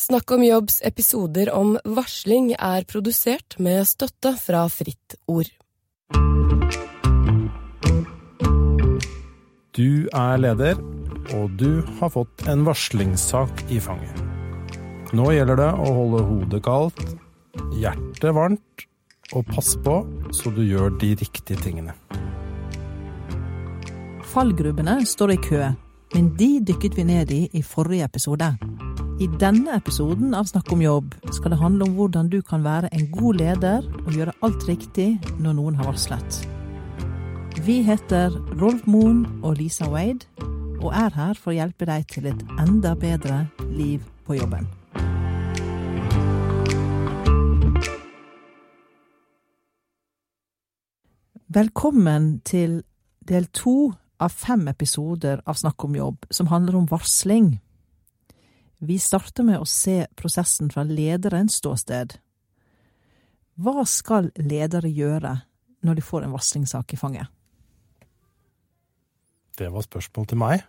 Snakk om jobbs episoder om varsling er produsert med støtte fra Fritt Ord. Du er leder, og du har fått en varslingssak i fanget. Nå gjelder det å holde hodet kaldt, hjertet varmt, og passe på så du gjør de riktige tingene. Fallgrubbene står i kø, men de dykket vi ned i i forrige episode. I denne episoden av Snakk om jobb skal det handle om hvordan du kan være en god leder og gjøre alt riktig når noen har varslet. Vi heter Rolf Moen og Lisa Wade, og er her for å hjelpe deg til et enda bedre liv på jobben. Velkommen til del to av fem episoder av Snakk om jobb, som handler om varsling. Vi starter med å se prosessen fra lederens ståsted. Hva skal ledere gjøre når de får en varslingssak i fanget? Det var spørsmål til meg.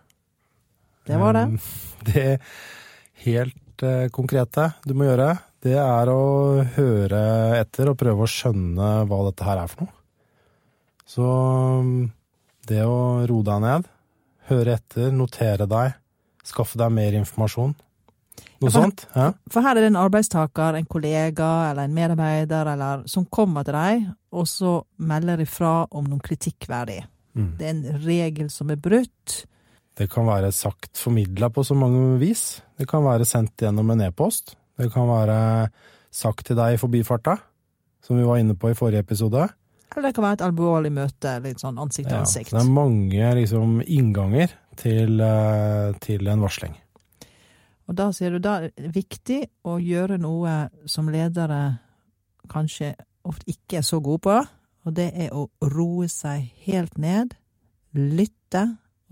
Det var det. Det helt eh, konkrete du må gjøre, det er å høre etter og prøve å skjønne hva dette her er for noe. Så um, det å roe deg ned, høre etter, notere deg, skaffe deg mer informasjon. Noe for- sånt? Ja. For her er det en arbeidstaker, en kollega eller en medarbeider eller, som kommer til deg, og så melder ifra om noe kritikkverdig. Mm. Det er en regel som er brutt. Det kan være sagt formidla på så mange vis. Det kan være sendt gjennom en e-post. Det kan være sagt til deg i forbifarta, som vi var inne på i forrige episode. Eller det kan være et alvorlig møte, litt sånn ansikt til Ja, ansikt. så det er mange liksom, innganger til, eh, til en varsling. Og da sier du da er det viktig å gjøre noe som ledere kanskje ofte ikke er så gode på, og det er å roe seg helt ned, lytte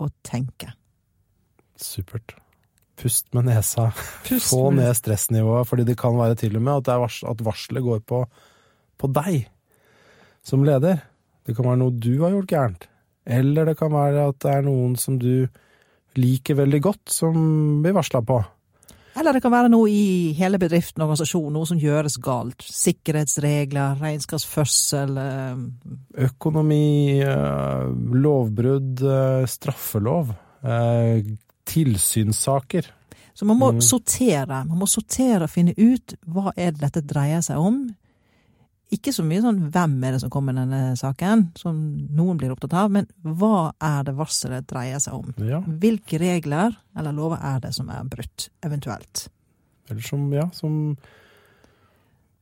og tenke. Supert. Pust med nesa. Pust Få ned stressnivået, fordi det kan være til og med at, det er vars at varselet går på, på deg som leder. Det kan være noe du har gjort gærent. Eller det kan være at det er noen som du liker veldig godt, som blir varsla på. Eller det kan være noe i hele bedriften og organisasjonen, noe som gjøres galt. Sikkerhetsregler, regnskapsførsel eh, Økonomi, eh, lovbrudd, eh, straffelov, tilsynssaker. Så man må Mm. sortere. Man må sortere og finne ut hva er det dette dreier seg om. Ikke så mye sånn hvem er det som kommer med denne saken, som noen blir opptatt av, men hva er det varselet dreier seg om? Ja, Hvilke regler eller lover er det som er brutt, eventuelt? eller som, ja, som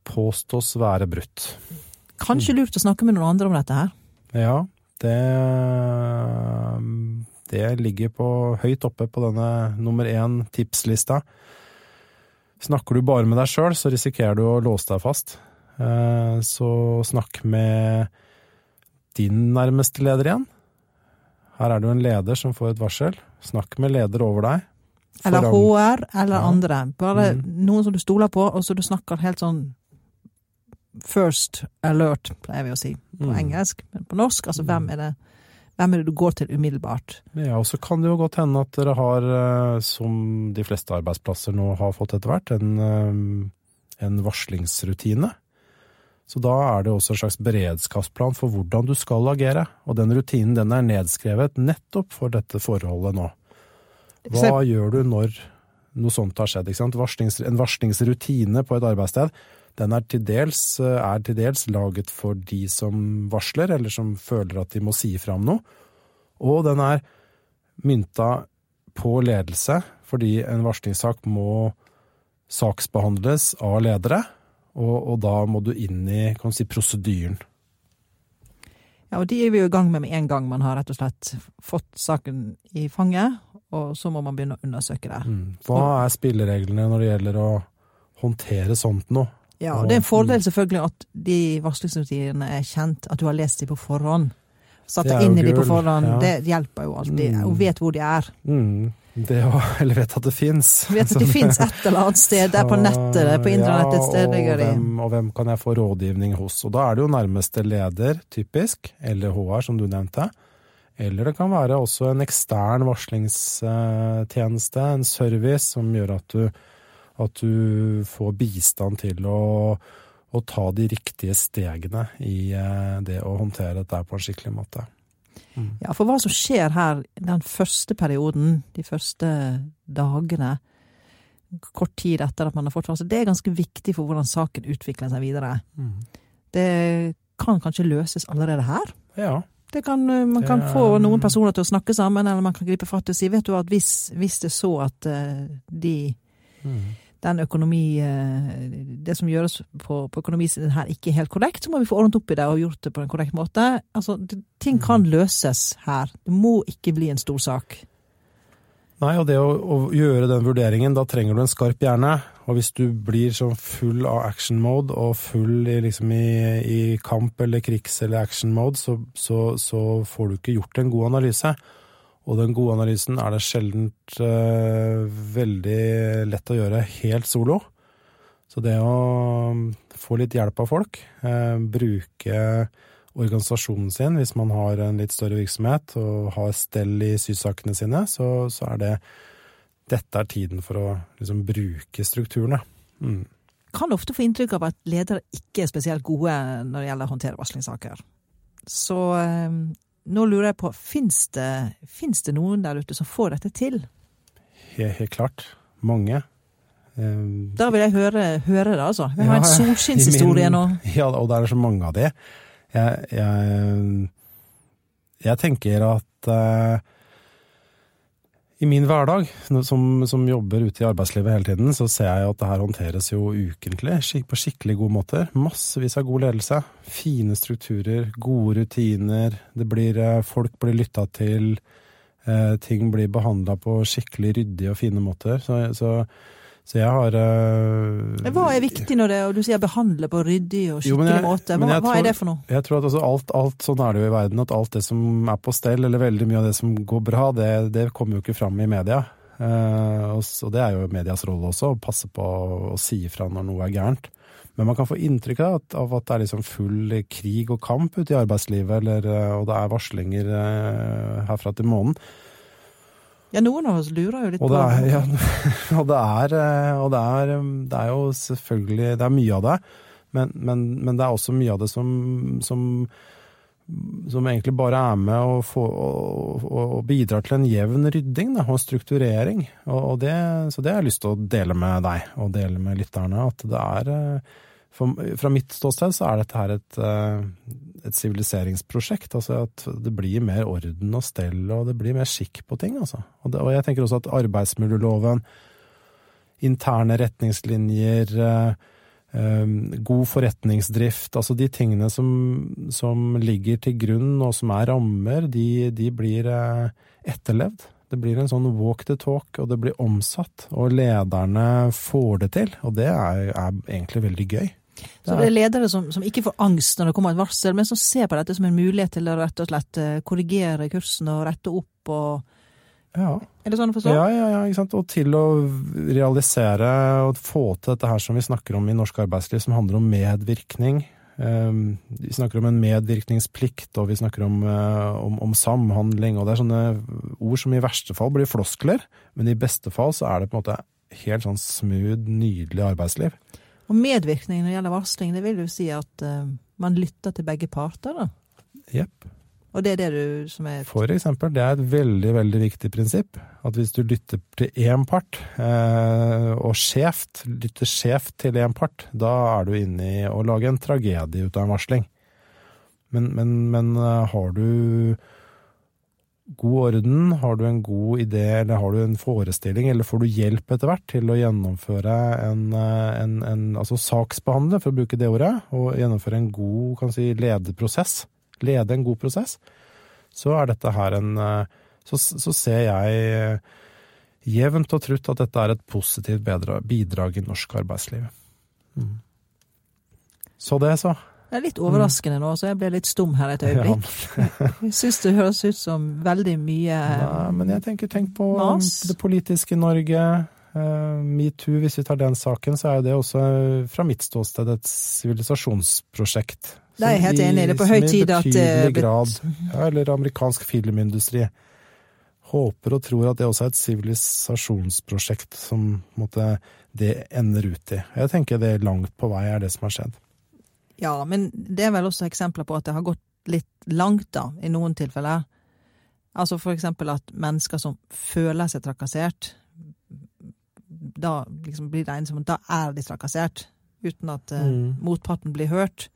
påstås være brutt. Kanskje lurt å snakke med noen andre om dette her. Ja, det Det ligger på, høyt oppe på denne nummer én tipslista. Snakker du bare med deg sjøl, så risikerer du å låse deg fast. Eh, Så snakk med din nærmeste leder igjen. Her er det jo en leder som får et varsel. Snakk med leder over deg. Eller HR, eller Ja. andre. Bare Mm. noen som du stoler på, og så du snakker helt sånn first alert, pleier vi å si på Mm. engelsk. Men på norsk, altså hvem er det hvem er det du går til umiddelbart? Ja, og så kan det jo godt hende at dere har, eh, som de fleste arbeidsplasser nå har fått etter hvert, en, eh, en varslingsrutine. Så da er det også en slags beredskapsplan for hvordan du skal agere. Og den rutinen den er nedskrevet nettopp for dette forholdet nå. Hva gjør du når noe sånt har skjedd? Varslings, en varslingsrutine på et arbeidssted den er til, dels, er til dels laget for de som varsler, eller som føler at de må si fra om noe. Og den er mynta på ledelse, fordi en varslingssak må saksbehandles av ledere, og, og da må du inn i kan si, prosedyren. Ja, og de er vi jo i gang med med en gang man har rett og slett fått saken i fanget, og så må man begynne å undersøke det. Mm. Hva er spillereglene når det gjelder å håndtere sånt noe? Ja, og det er en fordel selvfølgelig at de varslingsrutinene er kjent, at du har lest dem på forhånd. Satt deg inn i dem på forhånd, ja. det hjelper jo alltid, Mm. Hun vet hvor de er. Mm. Det å, eller vet at det fins. Vet at det fins et eller annet sted, det er på nettet, på internett et sted Ja, og hvem, og hvem kan jeg få rådgivning hos? Og da er det jo nærmeste leder, typisk, eller HR, som du nevnte. Eller det kan være også en ekstern varslingstjeneste, en service, som gjør at du At du får bistand til å, å ta de riktige stegene i eh, det å håndtere dette på en skikkelig måte. Mm. Ja, for hva som skjer her den første perioden, de første dagene, kort tid etter at man har fått varsel, det er ganske viktig for hvordan saken utvikler seg videre. Mm. Det kan kanskje løses allerede her? Ja. Kan, eh, man kan det, få noen personer til å snakke sammen, eller man kan gripe fatt og si vet du at hvis, hvis det er så at uh, de mm. Den økonomi uh, Det som gjøres på, på økonomisiden her ikke er helt korrekt, så må vi få ordnet opp i det og gjort det på en korrekt måte. Altså, det, ting kan mm. løses her. Det må ikke bli en stor sak. Nei, og det å, å, gjøre den vurderingen, da trenger du en skarp hjerne. Og hvis du blir sånn full av action mode og full i, liksom i, i kamp eller krigs- eller action mode, så, så, så, får du ikke gjort en god analyse. Og den gode analysen er det sjelden uh, veldig lett å gjøre helt solo. Så det å få litt hjelp av folk, uh, bruke organisasjonen sin, hvis man har en litt større virksomhet og har stell i sysakene sine, så, så, er det Dette er tiden for å liksom bruke strukturene. Mm. Kan ofte få inntrykk av at ledere ikke er spesielt gode når det gjelder å håndtere varslingssaker. Så eh, nå lurer jeg på, fins det, det, noen der ute som får dette til? Helt, helt klart. Mange. Um, da vil jeg høre, høre det, altså. Vi har ja, en solskinnshistorie nå. Ja, og det er så mange av de jeg, jeg, jeg tenker at uh, i min hverdag, som, som, jobber ute i arbeidslivet hele tiden, så ser jeg at det her håndteres jo ukentlig, på skikkelig gode måter. Massevis av god ledelse. Fine strukturer, gode rutiner. Blir, eh, folk blir lytta til. Eh, ting blir behandla på skikkelig ryddige og fine måter. Så, så så jeg har uh, Hva er viktig når det, og du sier behandle på ryddig og skikkelig jo, måte? Hva, hva tror, er det for noe? Jeg tror at altså alt, alt, Sånn er det jo i verden, at alt det som er på stell, eller veldig mye av det som går bra, det, det kommer jo ikke fram i media. Uh, og, og, det er jo medias rolle også, å passe på å si ifra når noe er gærent. Men man kan få inntrykk av at, av at det er liksom full krig og kamp ute i arbeidslivet, eller, eh, og det er varslinger uh, herfra til månen. Ja, noen av oss lurer jo litt og på er, ja, og, det er, eh, og det er, det er, jo selvfølgelig Det er mye av det, men, men, men det er også mye av det som, som, som egentlig bare er med og, få, og, og, bidrar til en jevn rydding da, og strukturering. Og, det, så det har jeg lyst til å dele med deg og dele med lytterne. At det er eh, for, Fra mitt ståsted så er dette her et eh, et siviliseringsprosjekt. Altså at det blir mer orden og stell, og det blir mer skikk på ting, altså. Og, det, og jeg tenker også at arbeidsmiljøloven, interne retningslinjer, eh, eh, god forretningsdrift, altså de tingene som, som, ligger til grunn og som er rammer, de, de blir eh, etterlevd. Det blir en sånn walk the talk, og det blir omsatt. Og lederne får det til, og det er, er egentlig veldig gøy. Så det er ledere som, som, ikke får angst når det kommer et varsel, men som ser på dette som en mulighet til å rett og slett eh, korrigere kursen og rette opp og ja. Er det sånn å forstå? Ja, ja, ja, ikke sant. Og til å realisere og få til dette her som vi snakker om i norsk arbeidsliv, som handler om medvirkning. Ehm, vi snakker om en medvirkningsplikt, og vi snakker om, eh, om, om, samhandling. og Det er sånne ord som i verste fall blir floskler, men i beste fall så er det på en måte helt sånn smooth, nydelig arbeidsliv. Og medvirkning når det gjelder varsling, det vil jo si at uh, man lytter til begge parter, da? Jepp. Og det er det du som er For eksempel, det er et veldig, veldig viktig prinsipp. At hvis du lytter til én part, eh, og skjevt, lytter skjevt til én part, da er du inne i å lage en tragedie ut av en varsling. Men, men, men eh, har du god orden? Har du en god idé, eller har du en forestilling, eller får du hjelp etter hvert til å gjennomføre en, eh, en, en altså saksbehandle, for å bruke det ordet, og gjennomføre en god kan si, lederprosess, lede en god prosess, så er dette her en eh, Så, så ser jeg jevnt og trutt at dette er et positivt bidrag i norsk arbeidsliv. Mm. Så det, så. Det er litt overraskende nå, så jeg ble litt stum her et øyeblikk. Ja. syns det høres ut som veldig mye Nei, men jeg tenker, tenk på mas. det politiske Norge. Uh, Metoo, hvis vi tar den saken, så er det også fra mitt ståsted et sivilisasjonsprosjekt. Det er jeg helt enig i. Det er på høy tid at er grad, ja, Eller amerikansk filmindustri. Håper og tror at det også er et sivilisasjonsprosjekt som måtte det ender ut i. Jeg tenker det langt på vei er det som har skjedd. Ja, men det er vel også eksempler på at det har gått litt langt, da, i noen tilfeller. Altså for eksempel at mennesker som føler seg trakassert, da liksom blir det en som Da er de trakassert, uten at eh, Mm. motparten blir hørt.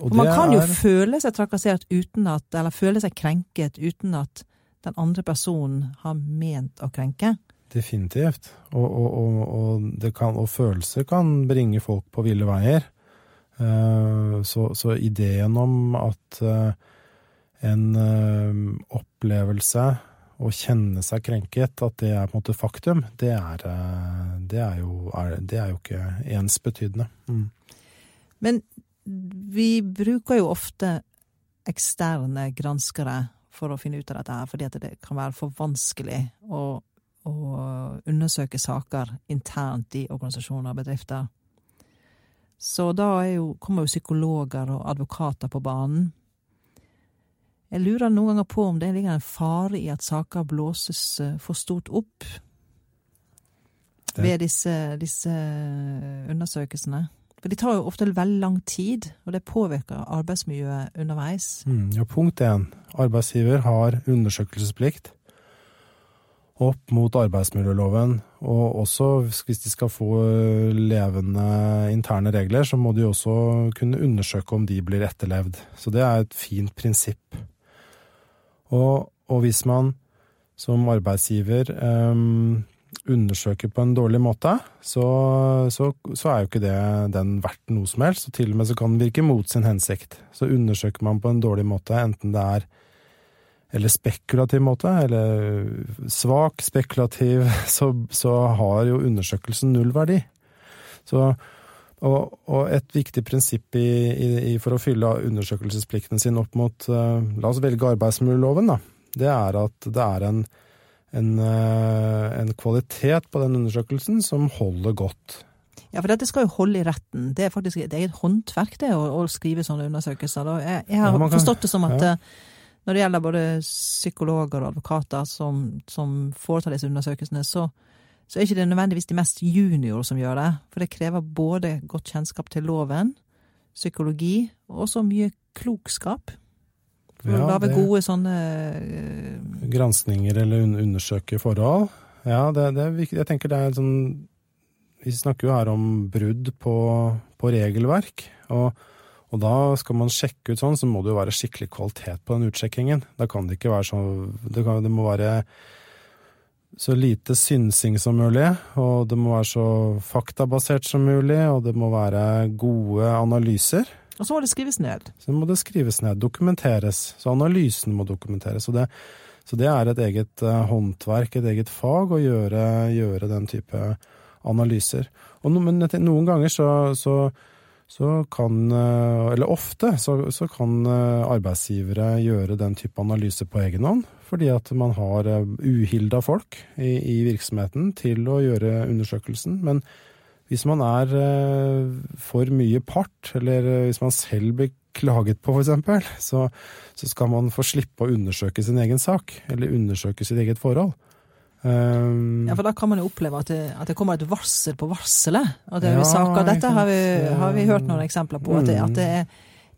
Og For man kan jo er- føle seg trakassert uten at Eller føle seg krenket uten at den andre personen har ment å krenke. Definitivt. Og, og, og, og, det kan, og følelser kan bringe folk på ville veier. Eh, Så, så ideen om at eh, en eh, opplevelse å kjenne seg krenket, at det er på en måte faktum, det er, det er, jo, er, det er jo ikke ensbetydende. Mm. Men vi bruker jo ofte eksterne granskere for å finne ut av dette her, fordi at det kan være for vanskelig å, å undersøke saker internt i organisasjoner og bedrifter. Så da jo, kommer jo psykologer og advokater på banen. Jeg lurer noen ganger på om det ligger en fare i at saker blåses eh, for stort opp Det- ved disse, disse undersøkelsene. For de tar jo ofte veldig lang tid, og det påvirker arbeidsmiljøet underveis. Mm, ja, punkt én. Arbeidsgiver har undersøkelsesplikt opp mot arbeidsmiljøloven. Og også hvis de skal få levende interne regler, så må de også kunne undersøke om de blir etterlevd. Så det er et fint prinsipp. Og, og hvis man som arbeidsgiver um, undersøker på en dårlig måte, så, så, så er jo ikke det den verdt noe som helst. Og til og med så kan den virke mot sin hensikt. Så undersøker man på en dårlig måte, enten det er eller spekulativ måte, eller svak spekulativ, så, så har jo undersøkelsen null verdi. Så, og, og et viktig prinsipp i, i, for å fylle undersøkelsesplikten sin opp mot uh, La oss velge arbeidsmiljøloven, da. Det er at det er en, en, uh, en kvalitet på den undersøkelsen som holder godt. Ja, for dette skal jo holde i retten. Det er faktisk et eget håndverk, det, å, å skrive sånne undersøkelser. Jeg, jeg har Ja, kan- forstått det som at ja. Eh, når det gjelder både psykologer og advokater som, som foretar disse undersøkelsene, så, så er ikke det nødvendigvis de mest junior som gjør det. For det krever både godt kjennskap til loven, psykologi, og også mye klokskap. For å Ja, lage det- gode sånne uh, Granskninger eller un undersøke forhold. Ja, det, det. Jeg tenker det er sånn Vi snakker jo her om brudd på, på regelverk. Og, og da skal man sjekke ut sånn, så må det jo være skikkelig kvalitet på den utsjekkingen. Da kan det ikke være sånn Det, kan, det må være så lite synsing som mulig, og det må være så faktabasert som mulig, og det må være gode analyser. Og så må det skrives ned. Så må det skrives ned, dokumenteres. Så analysen må dokumenteres. Og det, så det er et eget eh, håndverk, et eget fag, å gjøre, gjøre den type analyser. Og no, men noen ganger så, så, så kan eh, Eller ofte så, så kan eh, arbeidsgivere gjøre den type analyse på egen hånd. Fordi at man har eh, uhilda folk i, i virksomheten til å gjøre undersøkelsen. Men hvis man er for mye part, eller hvis man selv blir klaget på, eksempel, så, så skal man få slippe å undersøke sin egen sak, eller undersøke sitt eget forhold. Um, Ja, for da kan man jo oppleve at det, at det kommer et varsel på varselet. Og det er Ja, saker, Dette har vi, har vi hørt noen eksempler på. At det, at det, er,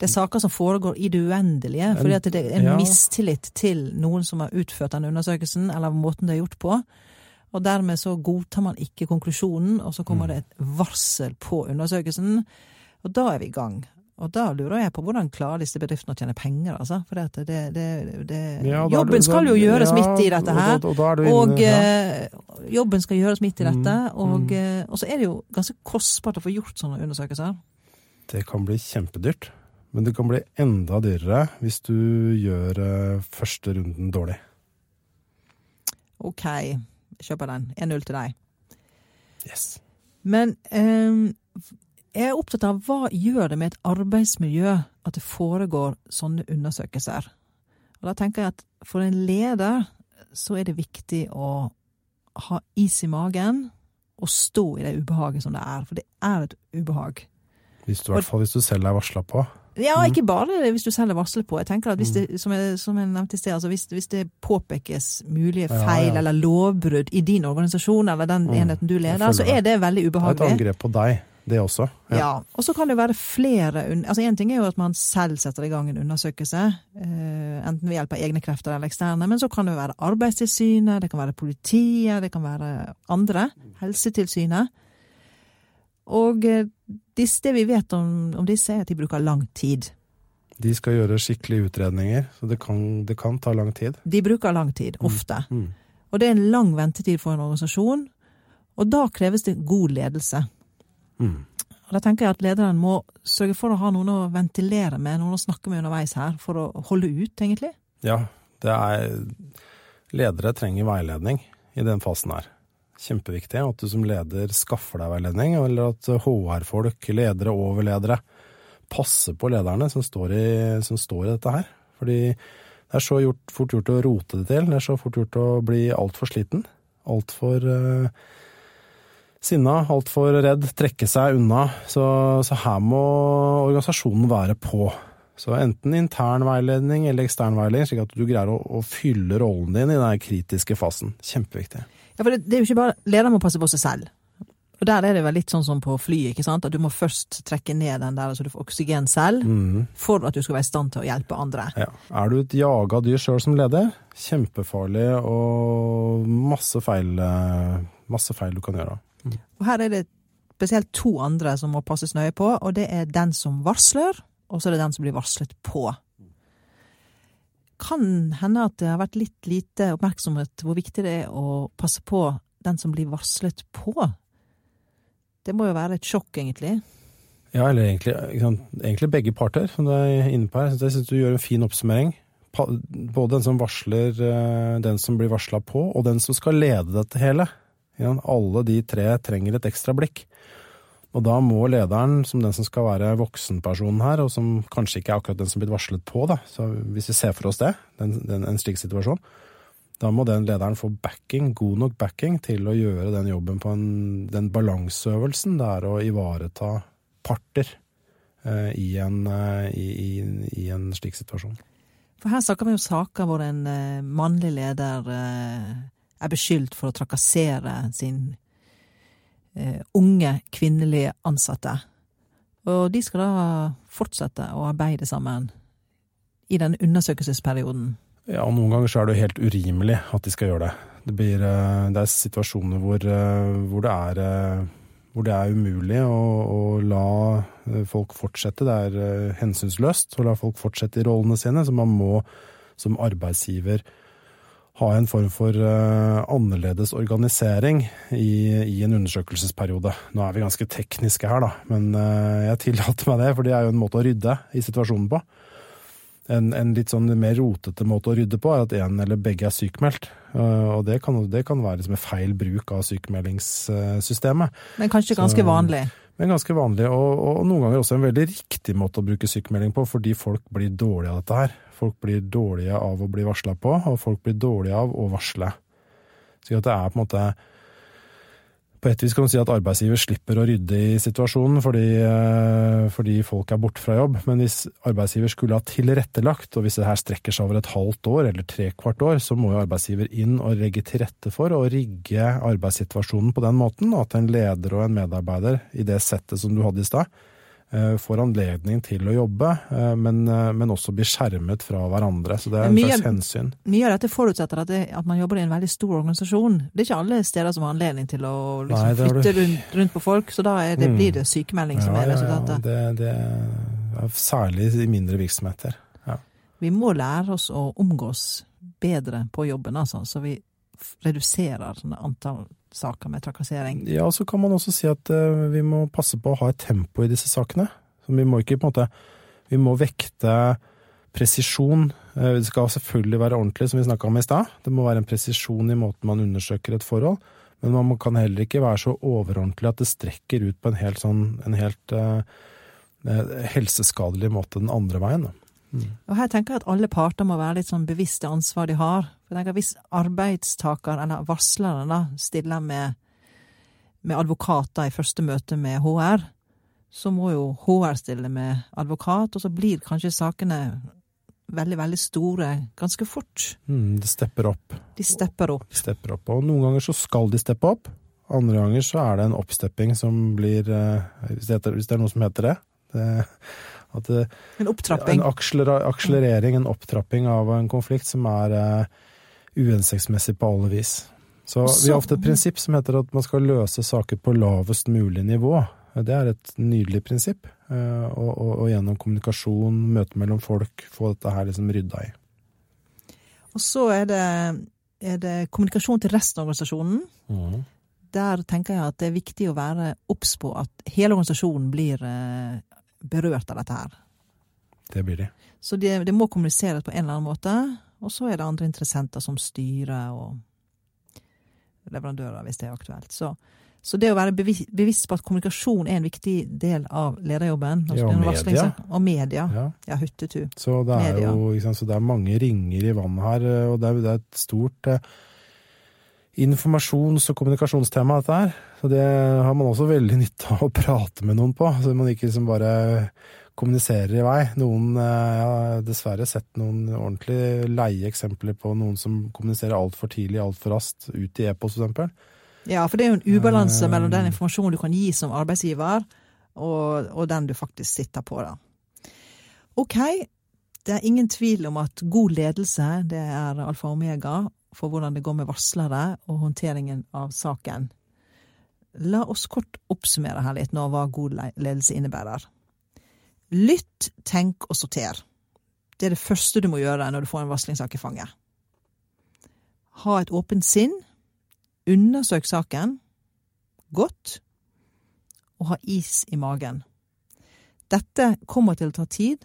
det er saker som foregår i det uendelige. Fordi at det er en Ja. mistillit til noen som har utført den undersøkelsen, eller måten det er gjort på. Og dermed så godtar man ikke konklusjonen, og så kommer Mm. det et varsel på undersøkelsen. Og da er vi i gang. Og da lurer jeg på hvordan klarer disse bedriftene å tjene penger, altså. For det, det, det, det ja, Jobben skal jo gjøres ja, midt i dette her. og da du inne- Og ja. eh, jobben skal gjøres midt i dette. Mm, Og, mm. eh, og så er det jo ganske kostbart å få gjort sånne undersøkelser. Det kan bli kjempedyrt, men det kan bli enda dyrere hvis du gjør eh, første runden dårlig. OK, kjøper den. 1-0 til deg. Yes. Men eh, jeg er opptatt av hva gjør det med et arbeidsmiljø at det foregår sånne undersøkelser. Og da tenker jeg at for en leder så er det viktig å ha is i magen og stå i det ubehaget som det er. For det er et ubehag. Hvis du, I hvert fall hvis du selv er varsla på. Ja, ikke bare hvis du selv er varslet på. Jeg tenker at hvis det, som jeg, som jeg nevnte i sted, altså hvis, hvis det påpekes mulige feil ja. eller lovbrudd i din organisasjon eller den Mm, enheten du leder, så er det veldig ubehagelig. Det er et angrep på deg, det også. Ja. Og så kan det være flere Altså Én ting er jo at man selv setter i gang en undersøkelse, eh, enten ved hjelp av egne krefter eller eksterne, men så kan det være Arbeidstilsynet, det kan være politiet, det kan være andre. Helsetilsynet. Og eh, det vi vet om, om disse, er at de bruker lang tid. De skal gjøre skikkelige utredninger, så det kan, det kan ta lang tid. De bruker lang tid, ofte. Mm. Og det er en lang ventetid for en organisasjon. Og da kreves det god ledelse. Mm. Og da tenker jeg at lederen må sørge for å ha noen å ventilere med, noen å snakke med underveis her, for å holde ut, egentlig. Ja, det er Ledere trenger veiledning i den fasen her. Kjempeviktig at du som leder skaffer deg veiledning, eller at HR-folk, ledere over ledere, passer på lederne som står i, som står i dette her. Fordi det er så gjort, fort gjort å rote det til. Det er så fort gjort å bli altfor sliten. Altfor uh, sinna, altfor redd, trekke seg unna. Så, så her må organisasjonen være på. Så enten intern veiledning eller ekstern veiledning, slik at du greier å, å fylle rollen din i den kritiske fasen. Kjempeviktig. Ja, for det, det er jo ikke bare Lederen må passe på seg selv. Og der er det vel litt sånn som på flyet, ikke sant? At du må først trekke ned den der så du får oksygen selv, mm. for at du skal være i stand til å hjelpe andre. Ja. Er du et jaga dyr sjøl som leder, kjempefarlig og masse feil, eh, masse feil du kan gjøre. Og her er det spesielt to andre som må passes nøye på, og det er den som varsler, og så er det den som blir varslet på. Kan hende at det har vært litt lite oppmerksomhet hvor viktig det er å passe på den som blir varslet på. Det må jo være et sjokk, egentlig. Ja, eller egentlig, egentlig begge parter, som du er inne på her. Jeg syns du gjør en fin oppsummering. Både den som varsler, eh, den som blir varsla på, og den som skal lede dette hele. Alle de tre trenger et ekstra blikk. Og da må lederen, som den som skal være voksenpersonen her, og som kanskje ikke er akkurat den som blir varslet på, da, så hvis vi ser for oss det, den, den, en slik situasjon, da må den lederen få backing, god nok backing, til å gjøre den jobben på en, den balanseøvelsen det er å ivareta parter eh, i, en, eh, i, i, i en slik situasjon. For her snakker vi om saker hvor en eh, mannlig leder eh, er beskyldt for å trakassere sin eh, unge kvinnelige ansatte. Og de skal da fortsette å arbeide sammen i den undersøkelsesperioden. Ja, og noen ganger så er det jo helt urimelig at de skal gjøre det. Det, blir, eh, det er situasjoner hvor, eh, hvor, det er, eh, hvor det er umulig å, å la folk fortsette. Det er hensynsløst å la folk fortsette i rollene sine, så man må som arbeidsgiver ha en form for eh, annerledes organisering i, i en undersøkelsesperiode. Nå er vi ganske tekniske her, da, men eh, jeg tillater meg det, for det er jo en måte å rydde i situasjonen på. En, en litt sånn mer rotete måte å rydde på er at en eller begge er sykmeldt. Eh, Og det kan, det kan være liksom en feil bruk av sykemeldingssystemet. Men kanskje Så- ganske vanlig. Men ganske vanlig, og, og noen ganger også en veldig riktig måte å bruke sykemelding på, fordi folk blir dårlige av dette her. Folk blir dårlige av å bli varsla på, og folk blir dårlige av å varsle. Så det er på en måte På et vis kan du si at arbeidsgiver slipper å rydde i situasjonen fordi, eh, fordi folk er borte fra jobb, men hvis arbeidsgiver skulle ha tilrettelagt, og hvis det her strekker seg over et halvt år eller tre kvart år, så må jo arbeidsgiver inn og legge til rette for å rigge arbeidssituasjonen på den måten, at en leder og en medarbeider i det settet som du hadde i stad, får anledning til å jobbe, eh, men, eh, men også blir skjermet fra hverandre. Så det er en mye- slags hensyn. Mye av dette forutsetter at, det, at man jobber i en veldig stor organisasjon. Det er ikke alle steder som har anledning til å liksom, Nei, flytte rundt, rundt på folk, så da er det, Mm. blir det sykemelding som er resultatet. det, det er særlig i mindre virksomheter. Vi må lære oss å omgås bedre på jobben, altså, så vi reduserer antall saker med trakassering. Ja, og så kan man også si at uh, vi må passe på å ha et tempo i disse sakene. Så vi må ikke på en måte Vi må vekte presisjon. Uh, Det skal selvfølgelig være ordentlig, som vi snakka om i stad. Det må være en presisjon i måten man undersøker et forhold. Men man kan heller ikke være så overordentlig at det strekker ut på en helt sånn en helt eh, helseskadelig måte den andre veien. Da. Og her tenker jeg at alle parter må være litt sånn bevisst det ansvaret de har. For jeg tenker Hvis arbeidstaker, eller varsleren, da, stiller med, med advokater i første møte med HR, så må jo HR stille med advokat, og så blir kanskje sakene veldig, veldig store ganske fort. Mm, det stepper opp. De stepper opp. Stepper opp. Og noen ganger så skal de steppe opp. Andre ganger så er det en oppstepping som blir eh, Hvis det, heter, hvis det er noe som heter det. det at det, En opptrapping. En akselera- akselerering, en opptrapping av en konflikt som er uh, uhensiktsmessig på alle vis. Så vi har ofte et prinsipp som heter at man skal løse saker på lavest mulig nivå. Det er et nydelig prinsipp. Og, og, og gjennom kommunikasjon, møte mellom folk, få dette her liksom rydda i. Og så er det, er det kommunikasjon til resten av organisasjonen. Der tenker jeg at det er viktig å være obs på at hele organisasjonen blir eh, berørt av dette her. Det blir de. Så det, det må kommuniseres på en eller annen måte. Og så er det andre interessenter som styrer og leverandører, hvis det er aktuelt. Så, så det å være bevi- bevisst på at kommunikasjon er en viktig del av lederjobben altså Ja, og media. Og media. Ja. Ja, hyttetu. Så det er Media. jo sant, så det er mange ringer i vannet her, eh, og det er, det er et stort eh, informasjons- og kommunikasjonstema, dette her. Så det har man også veldig nytte av å prate med noen på, så man ikke liksom bare kommuniserer i vei. Noen eh, Jeg har dessverre sett noen ordentlig leie eksempler på noen som kommuniserer altfor tidlig, altfor raskt, ut i e-post, eksempel. Ja, for det er jo en ubalanse Eh. mellom den informasjonen du kan gi som arbeidsgiver, og, og den du faktisk sitter på, da. Ok, det er ingen tvil om at god ledelse det er alfa og omega for hvordan det går med varslere og håndteringen av saken. La oss kort oppsummere her litt nå hva god ledelse innebærer. Lytt, tenk og sorter. Det er det første du må gjøre når du får en varslingssak i fanget. Ha et åpent sinn, undersøk saken godt, og ha is i magen. Dette kommer til å ta tid,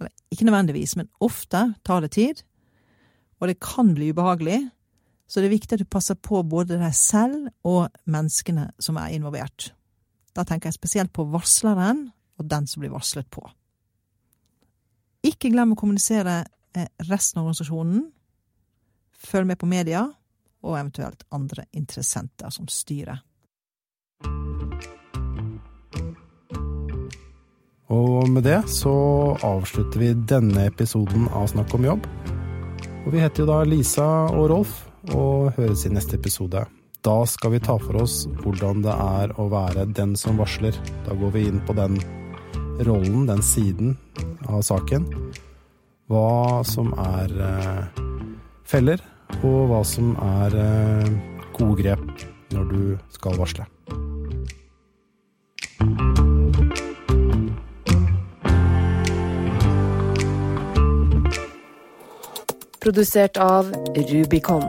eller ikke nødvendigvis, men ofte tar det tid, og det kan bli ubehagelig, så det er viktig at du passer på både deg selv og menneskene som er involvert. Da tenker jeg spesielt på varsleren og den som blir varslet på. Ikke glem å kommunisere eh, resten av organisasjonen. Følg med på media, og eventuelt andre interessenter som styrer. Og med det så avslutter vi denne episoden av Snakk om jobb. Og vi heter jo da Lisa og Rolf, og høres i neste episode. Da skal vi ta for oss hvordan det er å være den som varsler. Da går vi inn på den rollen, den siden av saken. Hva som er eh, feller, og hva som er eh, gode grep når du skal varsle. Produsert av Rubicon.